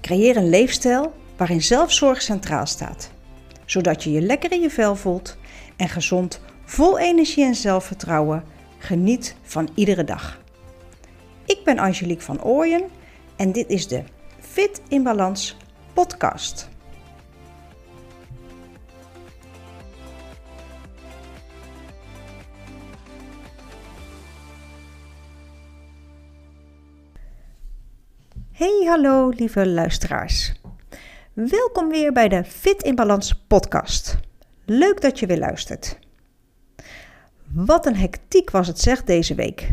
Creëer een leefstijl waarin zelfzorg centraal staat, zodat je je lekker in je vel voelt en gezond, vol energie en zelfvertrouwen geniet van iedere dag. Ik ben Angelique van Ooyen en dit is de Fit in Balans podcast. Hey, hallo lieve luisteraars. Welkom weer bij de Fit in Balans podcast. Leuk dat je weer luistert. Wat een hectiek was het zeg deze week.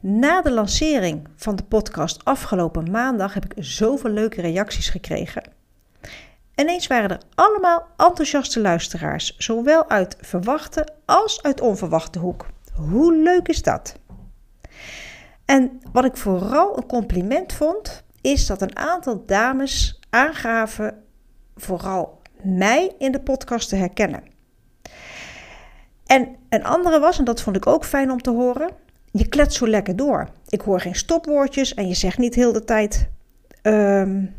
Na de lancering van de podcast afgelopen maandag heb ik zoveel leuke reacties gekregen. Ineens waren er allemaal enthousiaste luisteraars, zowel uit verwachte als uit onverwachte hoek. Hoe leuk is dat? En wat ik vooral een compliment vond, is dat een aantal dames aangaven vooral mij in de podcast te herkennen. En een andere was, en dat vond ik ook fijn om te horen, je klet zo lekker door. Ik hoor geen stopwoordjes en je zegt niet heel de tijd. Um,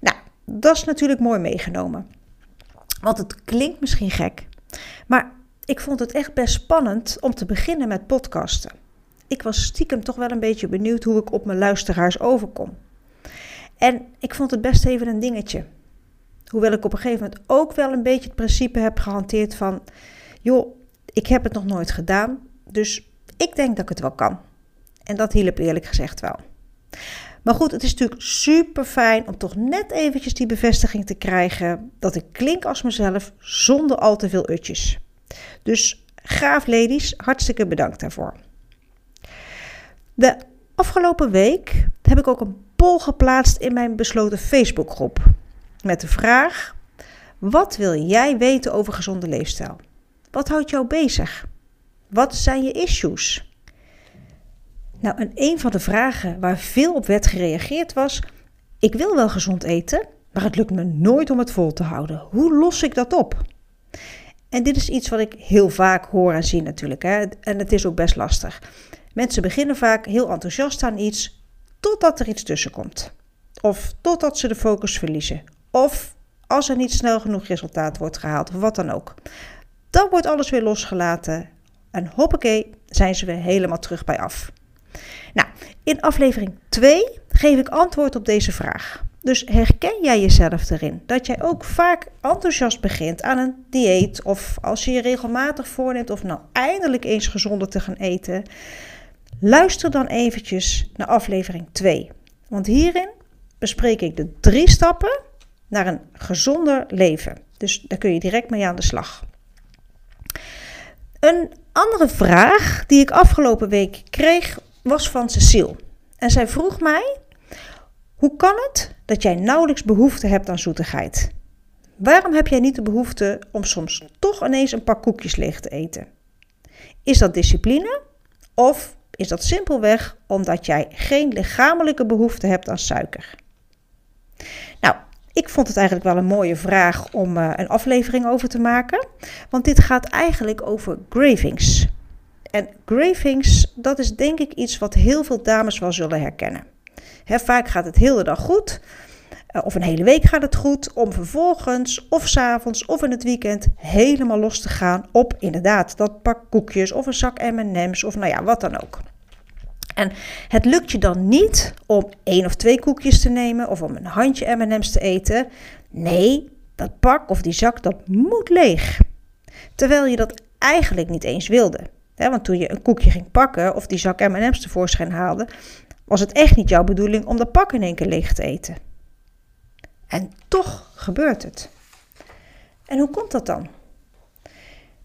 nou, dat is natuurlijk mooi meegenomen. Want het klinkt misschien gek, maar ik vond het echt best spannend om te beginnen met podcasten ik was stiekem toch wel een beetje benieuwd hoe ik op mijn luisteraars overkom. En ik vond het best even een dingetje. Hoewel ik op een gegeven moment ook wel een beetje het principe heb gehanteerd van, joh, ik heb het nog nooit gedaan, dus ik denk dat ik het wel kan. En dat hielp eerlijk gezegd wel. Maar goed, het is natuurlijk super fijn om toch net eventjes die bevestiging te krijgen dat ik klink als mezelf zonder al te veel utjes. Dus gaaf ladies, hartstikke bedankt daarvoor. De afgelopen week heb ik ook een poll geplaatst in mijn besloten Facebookgroep. Met de vraag: Wat wil jij weten over gezonde leefstijl? Wat houdt jou bezig? Wat zijn je issues? Nou, en een van de vragen waar veel op werd gereageerd was: Ik wil wel gezond eten, maar het lukt me nooit om het vol te houden. Hoe los ik dat op? En dit is iets wat ik heel vaak hoor en zie natuurlijk. Hè? En het is ook best lastig. Mensen beginnen vaak heel enthousiast aan iets totdat er iets tussen komt. Of totdat ze de focus verliezen. Of als er niet snel genoeg resultaat wordt gehaald, of wat dan ook. Dan wordt alles weer losgelaten en hoppakee, zijn ze weer helemaal terug bij af. Nou, in aflevering 2 geef ik antwoord op deze vraag. Dus herken jij jezelf erin? Dat jij ook vaak enthousiast begint aan een dieet of als je je regelmatig voorneemt of nou eindelijk eens gezonder te gaan eten, Luister dan eventjes naar aflevering 2. Want hierin bespreek ik de drie stappen naar een gezonder leven. Dus daar kun je direct mee aan de slag. Een andere vraag die ik afgelopen week kreeg was van Cecile. En zij vroeg mij: Hoe kan het dat jij nauwelijks behoefte hebt aan zoetigheid? Waarom heb jij niet de behoefte om soms toch ineens een pak koekjes leeg te eten? Is dat discipline of is dat simpelweg omdat jij geen lichamelijke behoefte hebt aan suiker. Nou, ik vond het eigenlijk wel een mooie vraag om uh, een aflevering over te maken, want dit gaat eigenlijk over gravings. En gravings, dat is denk ik iets wat heel veel dames wel zullen herkennen. vaak gaat het heel de dag goed, uh, of een hele week gaat het goed, om vervolgens of s'avonds of in het weekend helemaal los te gaan op inderdaad dat pak koekjes of een zak M&M's of nou ja, wat dan ook. En het lukt je dan niet om één of twee koekjes te nemen of om een handje M&M's te eten. Nee, dat pak of die zak, dat moet leeg. Terwijl je dat eigenlijk niet eens wilde. want toen je een koekje ging pakken of die zak M&M's tevoorschijn haalde, was het echt niet jouw bedoeling om dat pak in één keer leeg te eten. En toch gebeurt het. En hoe komt dat dan?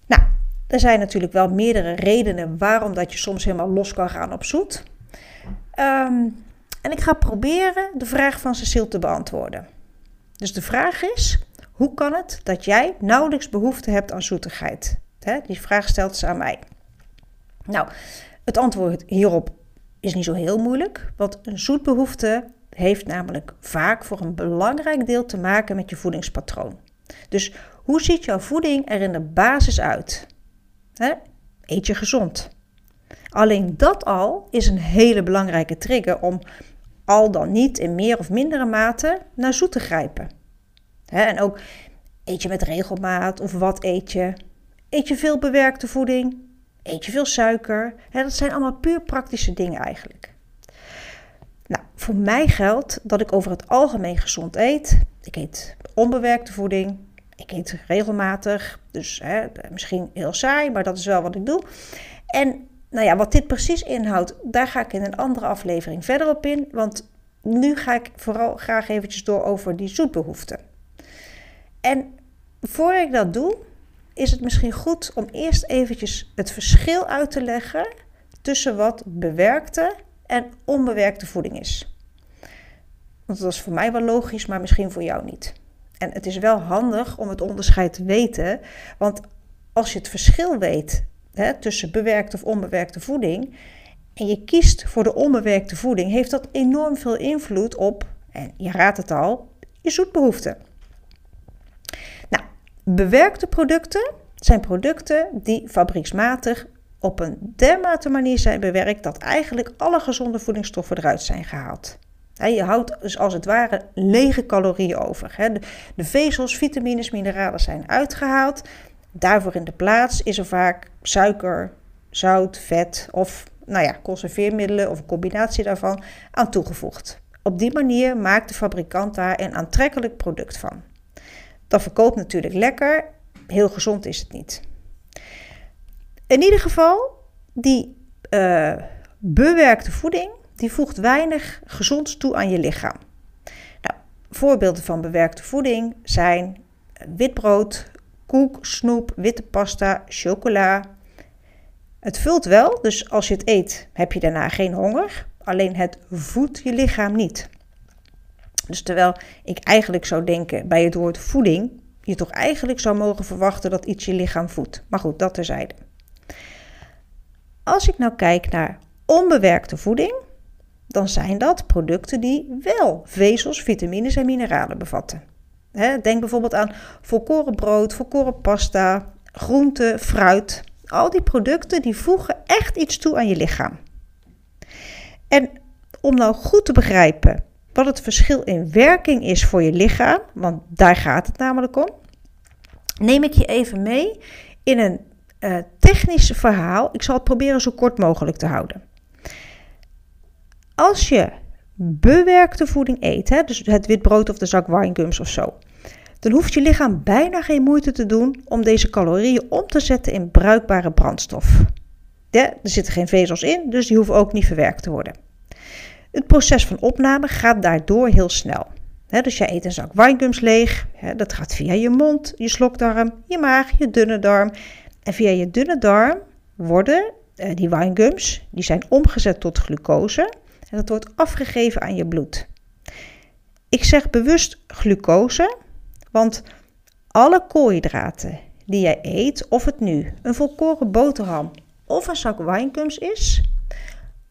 Nou, er zijn natuurlijk wel meerdere redenen waarom dat je soms helemaal los kan gaan op zoet. Ehm, en ik ga proberen de vraag van Cecile te beantwoorden. Dus de vraag is: hoe kan het dat jij nauwelijks behoefte hebt aan zoetigheid? die vraag stelt ze aan mij. Nou, het antwoord hierop is niet zo heel moeilijk, want een zoetbehoefte heeft namelijk vaak voor een belangrijk deel te maken met je voedingspatroon. Dus hoe ziet jouw voeding er in de basis uit? Eet je gezond. Alleen dat al is een hele belangrijke trigger om al dan niet in meer of mindere mate naar zoet te grijpen. en ook eet je met regelmaat of wat eet je? Eet je veel bewerkte voeding? Eet je veel suiker? dat zijn allemaal puur praktische dingen eigenlijk. Nou, voor mij geldt dat ik over het algemeen gezond eet. Ik eet onbewerkte voeding. Ik eet regelmatig. Dus hè, misschien heel saai, maar dat is wel wat ik doe. En nou ja, wat dit precies inhoudt, daar ga ik in een andere aflevering verder op in. Want nu ga ik vooral graag eventjes door over die zoetbehoeften. En voor ik dat doe, is het misschien goed om eerst eventjes het verschil uit te leggen tussen wat bewerkte en onbewerkte voeding is. Want dat is voor mij wel logisch, maar misschien voor jou niet. En het is wel handig om het onderscheid te weten, want als je het verschil weet hè, tussen bewerkte of onbewerkte voeding en je kiest voor de onbewerkte voeding, heeft dat enorm veel invloed op, en je raadt het al, je zoetbehoeften. Nou, bewerkte producten zijn producten die fabrieksmatig op een dermate manier zijn bewerkt dat eigenlijk alle gezonde voedingsstoffen eruit zijn gehaald. Je houdt dus als het ware lege calorieën over. De vezels, vitamines, mineralen zijn uitgehaald. Daarvoor in de plaats is er vaak suiker, zout, vet of nou ja, conserveermiddelen of een combinatie daarvan aan toegevoegd. Op die manier maakt de fabrikant daar een aantrekkelijk product van. Dat verkoopt natuurlijk lekker, heel gezond is het niet. In ieder geval, die uh, bewerkte voeding, die voegt weinig gezonds toe aan je lichaam. Nou, voorbeelden van bewerkte voeding zijn witbrood, koek, snoep, witte pasta, chocola. Het vult wel, dus als je het eet, heb je daarna geen honger. Alleen het voedt je lichaam niet. Dus terwijl ik eigenlijk zou denken bij het woord voeding, je toch eigenlijk zou mogen verwachten dat iets je lichaam voedt. Maar goed, dat terzijde. Als ik nou kijk naar onbewerkte voeding, dan zijn dat producten die wel vezels, vitamines en mineralen bevatten. denk bijvoorbeeld aan volkoren brood, volkoren pasta, groente, fruit. Al die producten die voegen echt iets toe aan je lichaam. En om nou goed te begrijpen wat het verschil in werking is voor je lichaam, want daar gaat het namelijk om, neem ik je even mee in een uh, technisch verhaal. Ik zal het proberen zo kort mogelijk te houden. Als je bewerkte voeding eet, hè, dus het wit brood of de zak winegums of zo, dan hoeft je lichaam bijna geen moeite te doen om deze calorieën om te zetten in bruikbare brandstof. er zitten geen vezels in, dus die hoeven ook niet verwerkt te worden. Het proces van opname gaat daardoor heel snel. dus jij eet een zak winegums leeg, dat gaat via je mond, je slokdarm, je maag, je dunne darm. En via je dunne darm worden uh, die winegums, die zijn omgezet tot glucose en dat wordt afgegeven aan je bloed. Ik zeg bewust glucose, want alle koolhydraten die jij eet, of het nu een volkoren boterham of een zak winegums is,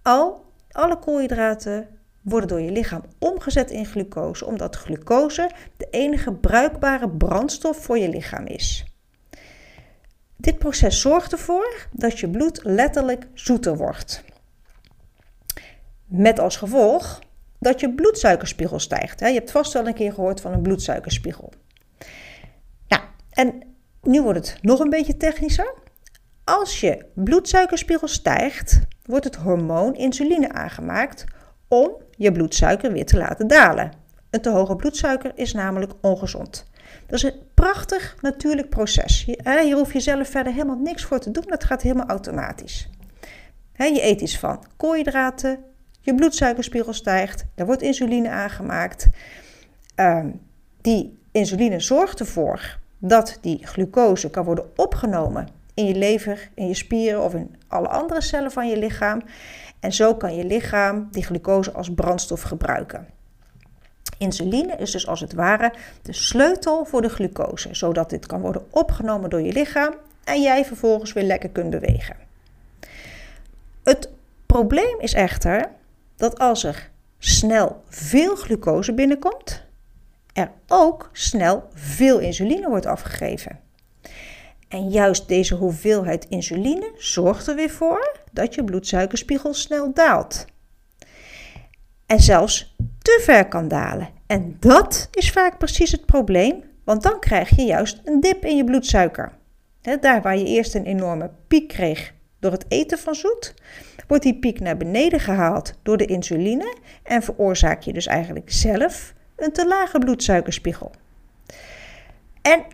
al alle koolhydraten worden door je lichaam omgezet in glucose, omdat glucose de enige bruikbare brandstof voor je lichaam is. Dit proces zorgt ervoor dat je bloed letterlijk zoeter wordt. Met als gevolg dat je bloedsuikerspiegel stijgt. Je hebt vast wel een keer gehoord van een bloedsuikerspiegel. Nou, en nu wordt het nog een beetje technischer. Als je bloedsuikerspiegel stijgt, wordt het hormoon insuline aangemaakt om je bloedsuiker weer te laten dalen. Een te hoge bloedsuiker is namelijk ongezond. Dat is een prachtig natuurlijk proces. Hier hoef je zelf verder helemaal niks voor te doen, dat gaat helemaal automatisch. Je eet iets van koolhydraten, je bloedsuikerspiegel stijgt, er wordt insuline aangemaakt. Ehm, die insuline zorgt ervoor dat die glucose kan worden opgenomen in je lever, in je spieren of in alle andere cellen van je lichaam. En zo kan je lichaam die glucose als brandstof gebruiken. Insuline is dus als het ware de sleutel voor de glucose, zodat dit kan worden opgenomen door je lichaam en jij vervolgens weer lekker kunt bewegen. Het probleem is echter dat als er snel veel glucose binnenkomt, er ook snel veel insuline wordt afgegeven. En juist deze hoeveelheid insuline zorgt er weer voor dat je bloedsuikerspiegel snel daalt. en zelfs te ver kan dalen. En dat is vaak precies het probleem, want dan krijg je juist een dip in je bloedsuiker. daar waar je eerst een enorme piek kreeg door het eten van zoet, wordt die piek naar beneden gehaald door de insuline en veroorzaak je dus eigenlijk zelf een te lage bloedsuikerspiegel. En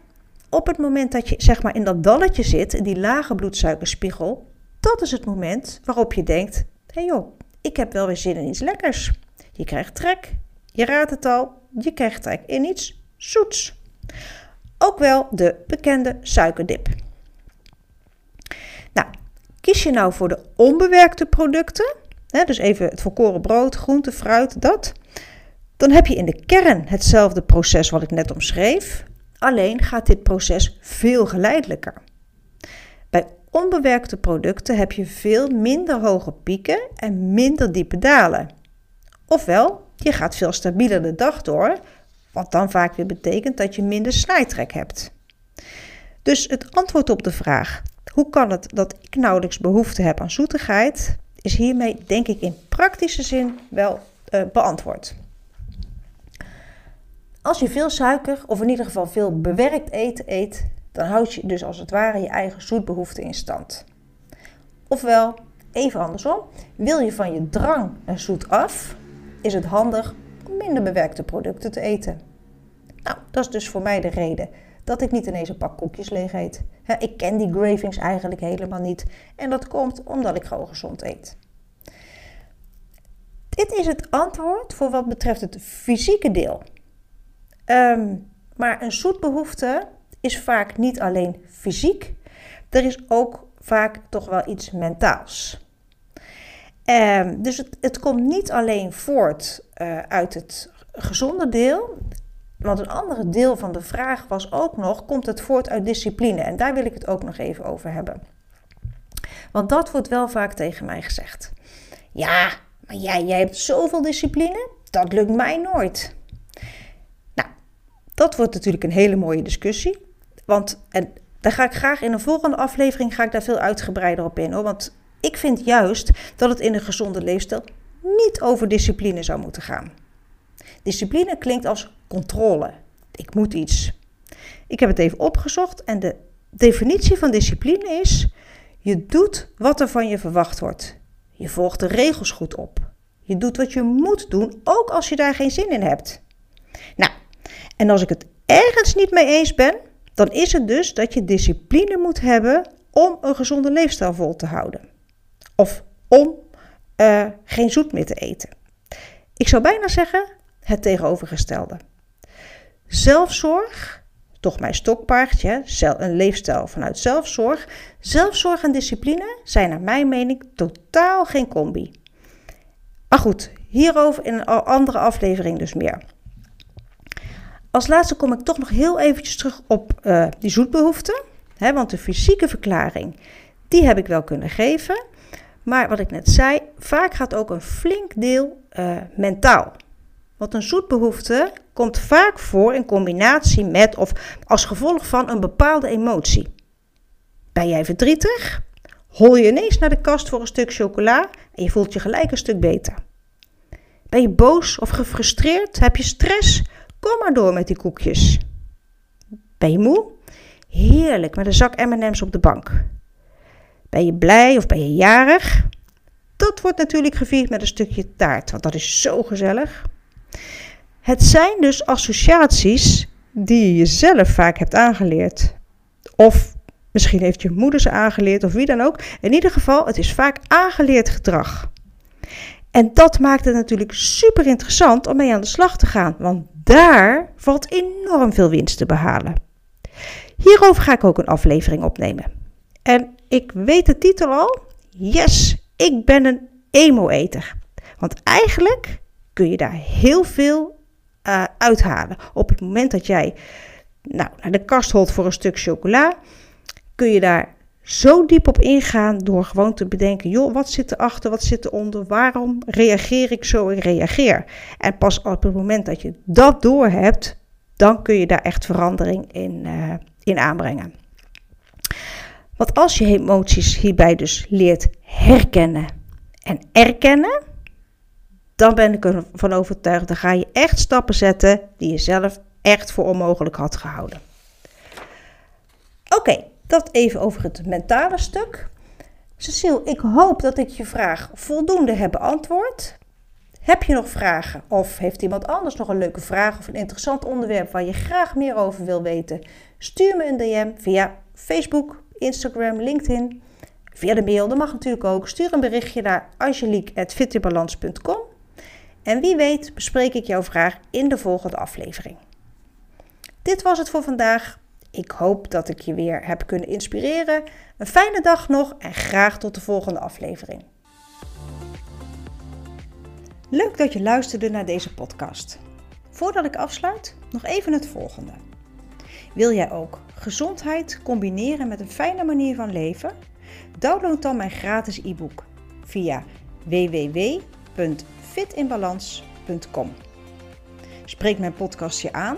op het moment dat je zeg maar in dat dalletje zit, in die lage bloedsuikerspiegel, dat is het moment waarop je denkt: hé hey joh, ik heb wel weer zin in iets lekkers. Je krijgt trek, je raadt het al, je krijgt trek in iets zoets. Ook wel de bekende suikerdip. Nou, kies je nou voor de onbewerkte producten, hè, dus even het volkoren brood, groente, fruit, dat, dan heb je in de kern hetzelfde proces wat ik net omschreef, alleen gaat dit proces veel geleidelijker. Bij onbewerkte producten heb je veel minder hoge pieken en minder diepe dalen. Ofwel, je gaat veel stabieler de dag door, wat dan vaak weer betekent dat je minder snijtrek hebt. Dus het antwoord op de vraag: hoe kan het dat ik nauwelijks behoefte heb aan zoetigheid, is hiermee denk ik in praktische zin wel uh, beantwoord. Als je veel suiker, of in ieder geval veel bewerkt eten eet, dan houd je dus als het ware je eigen zoetbehoefte in stand. Ofwel, even andersom, wil je van je drang naar zoet af, is het handig om minder bewerkte producten te eten. Nou, dat is dus voor mij de reden dat ik niet ineens een pak koekjes leeg eet. Ik ken die gravings eigenlijk helemaal niet en dat komt omdat ik gewoon gezond eet. Dit is het antwoord voor wat betreft het fysieke deel. Ehm, maar een zoetbehoefte is vaak niet alleen fysiek, er is ook vaak toch wel iets mentaals. Um, dus het, het, komt niet alleen voort uh, uit het gezonde deel, want een andere deel van de vraag was ook nog: komt het voort uit discipline? En daar wil ik het ook nog even over hebben. Want dat wordt wel vaak tegen mij gezegd. Ja, maar jij, jij hebt zoveel discipline, dat lukt mij nooit. Nou, dat wordt natuurlijk een hele mooie discussie. Want en daar ga ik graag in een volgende aflevering ga ik daar veel uitgebreider op in. Hoor. Want ik vind juist dat het in een gezonde leefstijl niet over discipline zou moeten gaan. Discipline klinkt als controle. Ik moet iets. Ik heb het even opgezocht en de definitie van discipline is: je doet wat er van je verwacht wordt. Je volgt de regels goed op. Je doet wat je moet doen, ook als je daar geen zin in hebt. Nou, en als ik het ergens niet mee eens ben, dan is het dus dat je discipline moet hebben om een gezonde leefstijl vol te houden. Of om uh, geen zoet meer te eten. Ik zou bijna zeggen het tegenovergestelde. Zelfzorg, toch mijn stokpaardje, een leefstijl vanuit zelfzorg. Zelfzorg en discipline zijn naar mijn mening totaal geen combi. Maar goed, hierover in een andere aflevering dus meer. Als laatste kom ik toch nog heel eventjes terug op uh, die zoetbehoeften. Hè, want de fysieke verklaring, die heb ik wel kunnen geven. Maar wat ik net zei, vaak gaat ook een flink deel uh, mentaal. Want een zoetbehoefte komt vaak voor in combinatie met of als gevolg van een bepaalde emotie. Ben jij verdrietig? Hol je ineens naar de kast voor een stuk chocola en je voelt je gelijk een stuk beter. Ben je boos of gefrustreerd? Heb je stress? Kom maar door met die koekjes. Ben je moe? Heerlijk met een zak M&M's op de bank. Ben je blij of ben je jarig? Dat wordt natuurlijk gevierd met een stukje taart, want dat is zo gezellig. Het zijn dus associaties die je jezelf vaak hebt aangeleerd. Of misschien heeft je moeder ze aangeleerd of wie dan ook. In ieder geval, het is vaak aangeleerd gedrag. En dat maakt het natuurlijk super interessant om mee aan de slag te gaan, want daar valt enorm veel winst te behalen. Hierover ga ik ook een aflevering opnemen. En ik weet de titel al. Yes, ik ben een emo-eter. Want eigenlijk kun je daar heel veel uh, uithalen. Op het moment dat jij nou, naar de kast holt voor een stuk chocola, kun je daar zo diep op ingaan door gewoon te bedenken: joh, wat zit erachter, wat zit eronder, waarom reageer ik zo ik reageer? En pas op het moment dat je dat doorhebt, dan kun je daar echt verandering in, uh, in aanbrengen. Want als je emoties hierbij dus leert herkennen en erkennen, dan ben ik ervan overtuigd, dan ga je echt stappen zetten die je zelf echt voor onmogelijk had gehouden. Oké, dat even over het mentale stuk. Cecile, ik hoop dat ik je vraag voldoende heb beantwoord. Heb je nog vragen of heeft iemand anders nog een leuke vraag of een interessant onderwerp waar je graag meer over wil weten? Stuur me een DM via Facebook, Instagram, LinkedIn. Via de mail, dat mag natuurlijk ook. Stuur een berichtje naar angelique.fitinbalans.com. En wie weet bespreek ik jouw vraag in de volgende aflevering. Dit was het voor vandaag. Ik hoop dat ik je weer heb kunnen inspireren. Een fijne dag nog en graag tot de volgende aflevering. Leuk dat je luisterde naar deze podcast. Voordat ik afsluit, nog even het volgende. Wil jij ook gezondheid combineren met een fijne manier van leven? Download dan mijn gratis e-book via www.fitinbalans.com. Spreek mijn podcast je aan?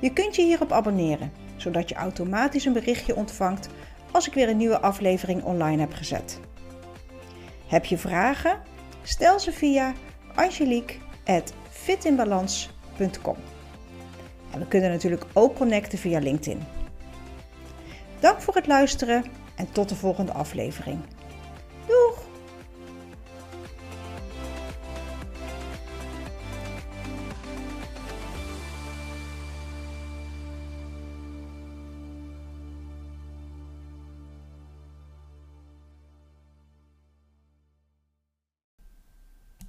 Je kunt je hierop abonneren, zodat je automatisch een berichtje ontvangt als ik weer een nieuwe aflevering online heb gezet. Heb je vragen? Stel ze via angelique.fitinbalans.com. En we kunnen natuurlijk ook connecten via LinkedIn. Dank voor het luisteren en tot de volgende aflevering.